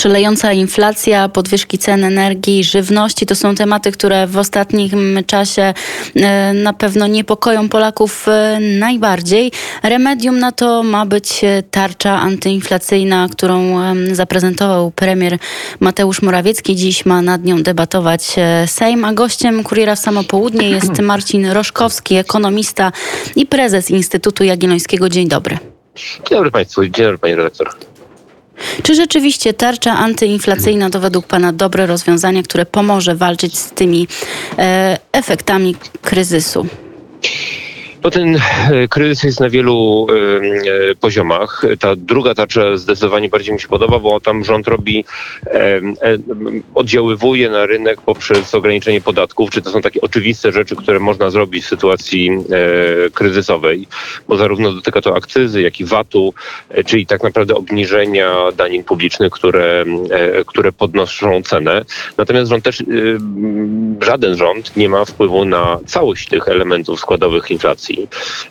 Szalejąca inflacja, podwyżki cen energii, żywności to są tematy, które w ostatnim czasie e, na pewno niepokoją Polaków e, najbardziej. Remedium na to ma być tarcza antyinflacyjna, którą zaprezentował premier Mateusz Morawiecki. Dziś ma nad nią debatować e, Sejm, a gościem Kuriera w Samo Południe jest Marcin Roszkowski, ekonomista i prezes Instytutu Jagiellońskiego. Dzień dobry. Dzień dobry Państwu, dzień dobry Pani redaktor. Czy rzeczywiście tarcza antyinflacyjna to według Pana dobre rozwiązanie, które pomoże walczyć z tymi e, efektami kryzysu? No ten e, kryzys jest na wielu y, poziomach. Ta druga tarcza zdecydowanie bardziej mi się podoba, bo tam rząd robi, y, oddziaływuje na rynek poprzez ograniczenie podatków. Czy to są takie oczywiste rzeczy, które można zrobić w sytuacji kryzysowej, bo zarówno dotyka to akcyzy, jak i VAT-u, czyli tak naprawdę obniżenia danin publicznych, które, które podnoszą cenę. Natomiast rząd też, żaden rząd nie ma wpływu na całość tych elementów składowych inflacji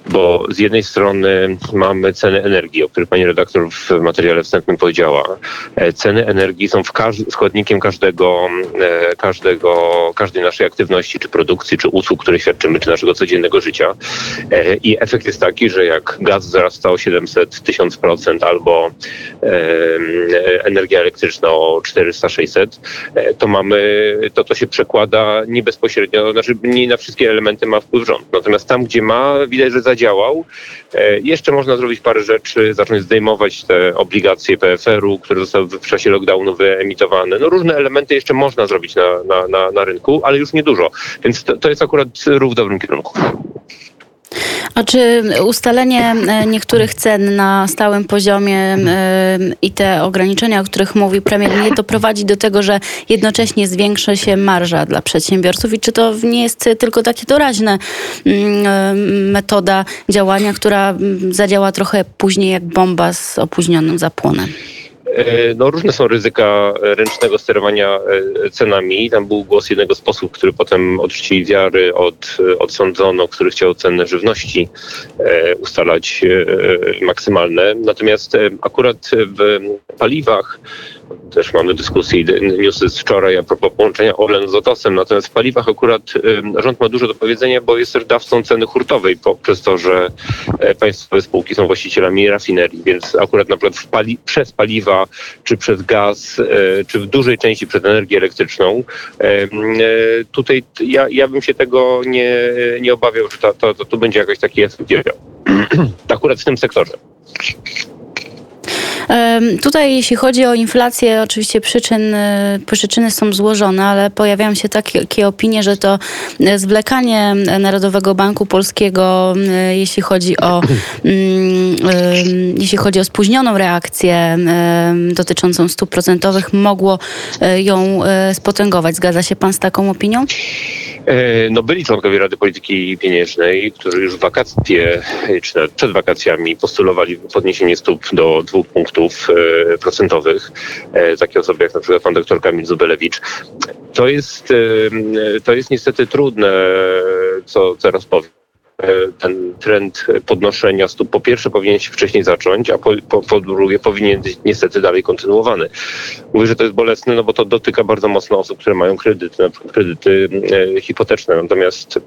bo z jednej strony mamy ceny energii, o których pani redaktor w materiale wstępnym powiedziała. E, ceny energii są w składnikiem każdego, e, każdego, każdej naszej aktywności, czy produkcji, czy usług, które świadczymy, czy naszego codziennego życia. E, I efekt jest taki, że jak gaz wzrasta o 700, 1000% albo energia elektryczna o 400-600, to mamy, to to się przekłada nie bezpośrednio, znaczy nie na wszystkie elementy ma wpływ rząd. Natomiast tam, gdzie ma widać, że zadziałał. E, jeszcze można zrobić parę rzeczy, zacząć zdejmować te obligacje PFR-u, które zostały w czasie lockdownu wyemitowane. No różne elementy jeszcze można zrobić na, na, na, na rynku, ale już niedużo. Więc to, to jest akurat ruch w dobrym kierunku. A czy ustalenie e, niektórych cen na stałym poziomie e, i te ograniczenia, o których mówi premier, nie doprowadzi do tego, że jednocześnie zwiększy się marża dla przedsiębiorców? I czy to nie jest tylko takie doraźne mm, e, metoda działania, która zadziała trochę później jak bomba z opóźnionym zapłonem? E, no, różne są ryzyka ręcznego sterowania e, cenami. Tam był głos jednego z posłów, który potem odrzucili wiary, od, odsądzono, który chciał cenę żywności e, ustalać maksymalne. Natomiast akurat w paliwach też mamy dyskusję, newsy z wczoraj a propos połączenia Orlen z Lotosem. Natomiast w paliwach akurat rząd ma dużo do powiedzenia, bo jest też dawcą ceny hurtowej poprzez to, że państwowe spółki są właścicielami rafinerii, więc akurat na przykład pali przez paliwa czy przez gaz, e, czy w dużej części przez energię elektryczną. E, e, tutaj ja, ja bym się tego nie, nie obawiał, że to, to, to tu będzie jakiś taki efekt akurat w tym sektorze. Tutaj jeśli chodzi o inflację, oczywiście przyczyn, e, przyczyny są złożone, ale pojawiają się takie opinie, że to e, zwlekanie Narodowego Banku Polskiego, e, jeśli chodzi o mm, jeśli chodzi o spóźnioną reakcję dotyczącą stóp procentowych, mogło ją spotęgować. Zgadza się pan z taką opinią? No byli członkowie Rady Polityki Pieniężnej, którzy już w wakacje, czy nawet przed wakacjami postulowali podniesienie stóp do dwóch punktów e, procentowych. E, takie osoby jak na przykład pan doktor Kamil Zubelewicz. To jest, e, to jest niestety trudne, co teraz powiem ten trend podnoszenia stóp po pierwsze powinien się wcześniej zacząć, a po, po, po, drugie powinien być niestety dalej kontynuowany. Mówię, że to jest bolesne, no bo to dotyka bardzo mocno osób, które mają kredyty, na przykład kredyty e, hipoteczne. Natomiast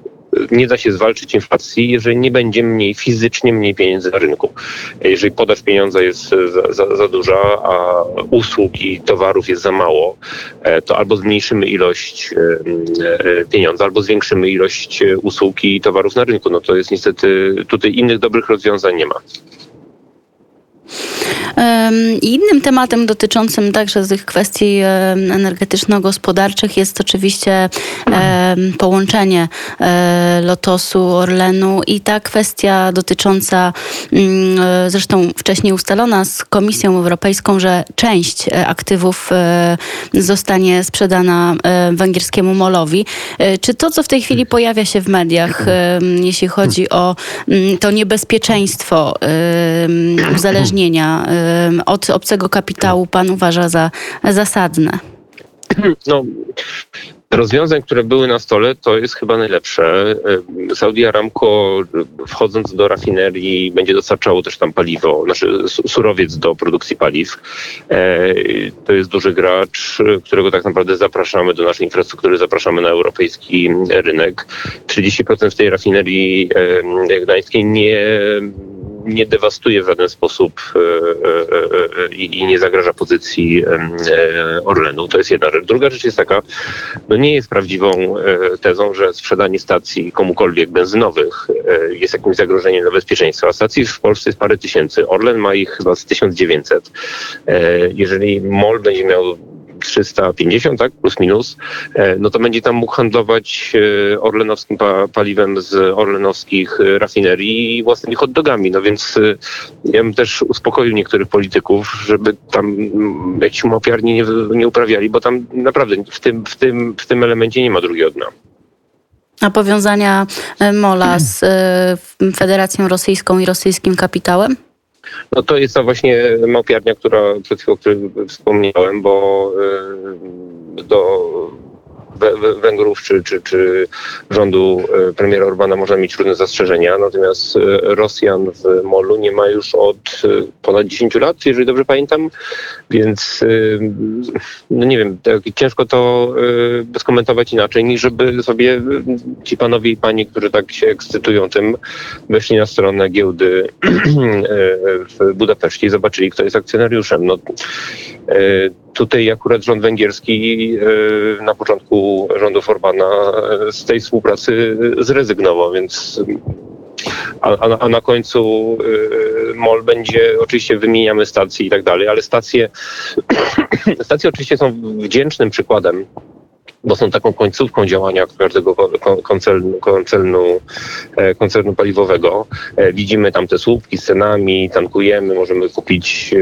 nie da się zwalczyć inflacji, jeżeli nie będzie mniej, fizycznie mniej pieniędzy na rynku. Jeżeli podaż pieniądza jest za, za, za duża, a usług i towarów jest za mało, e, to albo zmniejszymy ilość e, pieniądza, albo zwiększymy ilość usług i towarów na rynku. No to jest niestety, tutaj innych dobrych rozwiązań nie ma. Innym tematem dotyczącym także tych kwestii energetyczno-gospodarczych jest oczywiście połączenie e, Lotosu, Orlenu i ta kwestia dotycząca, mm, e, zresztą wcześniej ustalona z Komisją Europejską, że część e, aktywów zostanie sprzedana węgierskiemu molowi. Czy to, co w tej chwili pojawia się w mediach, jeśli chodzi o mm, to niebezpieczeństwo uzależnienia od obcego kapitału pan uważa za zasadne? No, rozwiązań, które były na stole, to jest chyba najlepsze. Saudi Aramco e, wchodząc do rafinerii będzie dostarczało też tam paliwo, znaczy su- surowiec do produkcji paliw. E, To jest duży gracz, e, którego tak naprawdę zapraszamy do naszej infrastruktury, zapraszamy na europejski rynek. 30% w tej rafinerii gdańskiej nie nie dewastuje w żaden sposób e, e, e, i nie zagraża pozycji Orlenu. To jest jedna rzecz. Druga rzecz jest taka, no nie jest prawdziwą tezą, że sprzedanie stacji komukolwiek benzynowych jest jakimś zagrożeniem dla bezpieczeństwa. Stacji w Polsce jest parę tysięcy. Orlen ma ich chyba z 1900. E, Jeżeli MOL będzie miał 350, tak, plus minus, e, no to będzie tam mógł handlować e, orlenowskim pa- paliwem z orlenowskich e, rafinerii i własnymi hot dogami. No więc ja bym też uspokoił niektórych polityków, żeby tam mm, jakiś umapiarni nie, nie uprawiali, bo tam naprawdę w tym, w tym, w tym elemencie nie ma drugiego dna. A powiązania MOLA z Federacją Rosyjską i rosyjskim kapitałem? No to jest ta właśnie małpiarnia, która przed chwilą o której wspomniałem, bo y, do Węgrów czy, czy, czy rządu y, premiera Orbana można mieć różne zastrzeżenia, natomiast y, Rosjan w Molu nie ma już od y, ponad 10 lat, jeżeli dobrze pamiętam, więc no nie wiem, tak ciężko to skomentować inaczej, niż żeby sobie ci panowie i panie, którzy tak się ekscytują tym, weszli na stronę giełdy w Budapeszcie i zobaczyli, kto jest akcjonariuszem. No, e, tutaj akurat rząd węgierski e, na początku rządów Orbana e, z tej współpracy zrezygnował, więc a, a, a na końcu e, MOL będzie, oczywiście wymieniamy stacje i tak dalej, ale stacje, stacje oczywiście są wdzięcznym przykładem bo są taką końcówką działania każdego ko- koncernu, koncernu, e, koncernu paliwowego. E, Widzimy tam te słupki z cenami, tankujemy, możemy kupić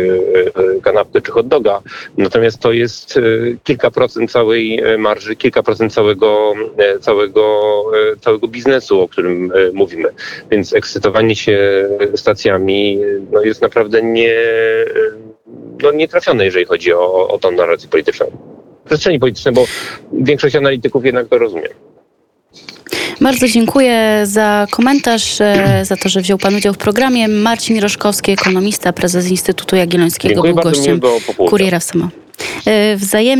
e, kanapkę czy hot doga. Natomiast to jest kilka procent całej marży, kilka procent całego, całego, całego biznesu, o którym mówimy. Więc ekscytowanie się stacjami no, jest naprawdę nie, no, nietrafione, jeżeli chodzi o, o tą narrację polityczną przestrzeni politycznej, bo większość analityków jednak to rozumie. Bardzo dziękuję za komentarz, e, za to, że wziął Pan udział w programie. Marcin Roszkowski, ekonomista, prezes Instytutu Jagiellońskiego, Dziękuję był gościem. Kuriera w Samo. E, Wzajemnie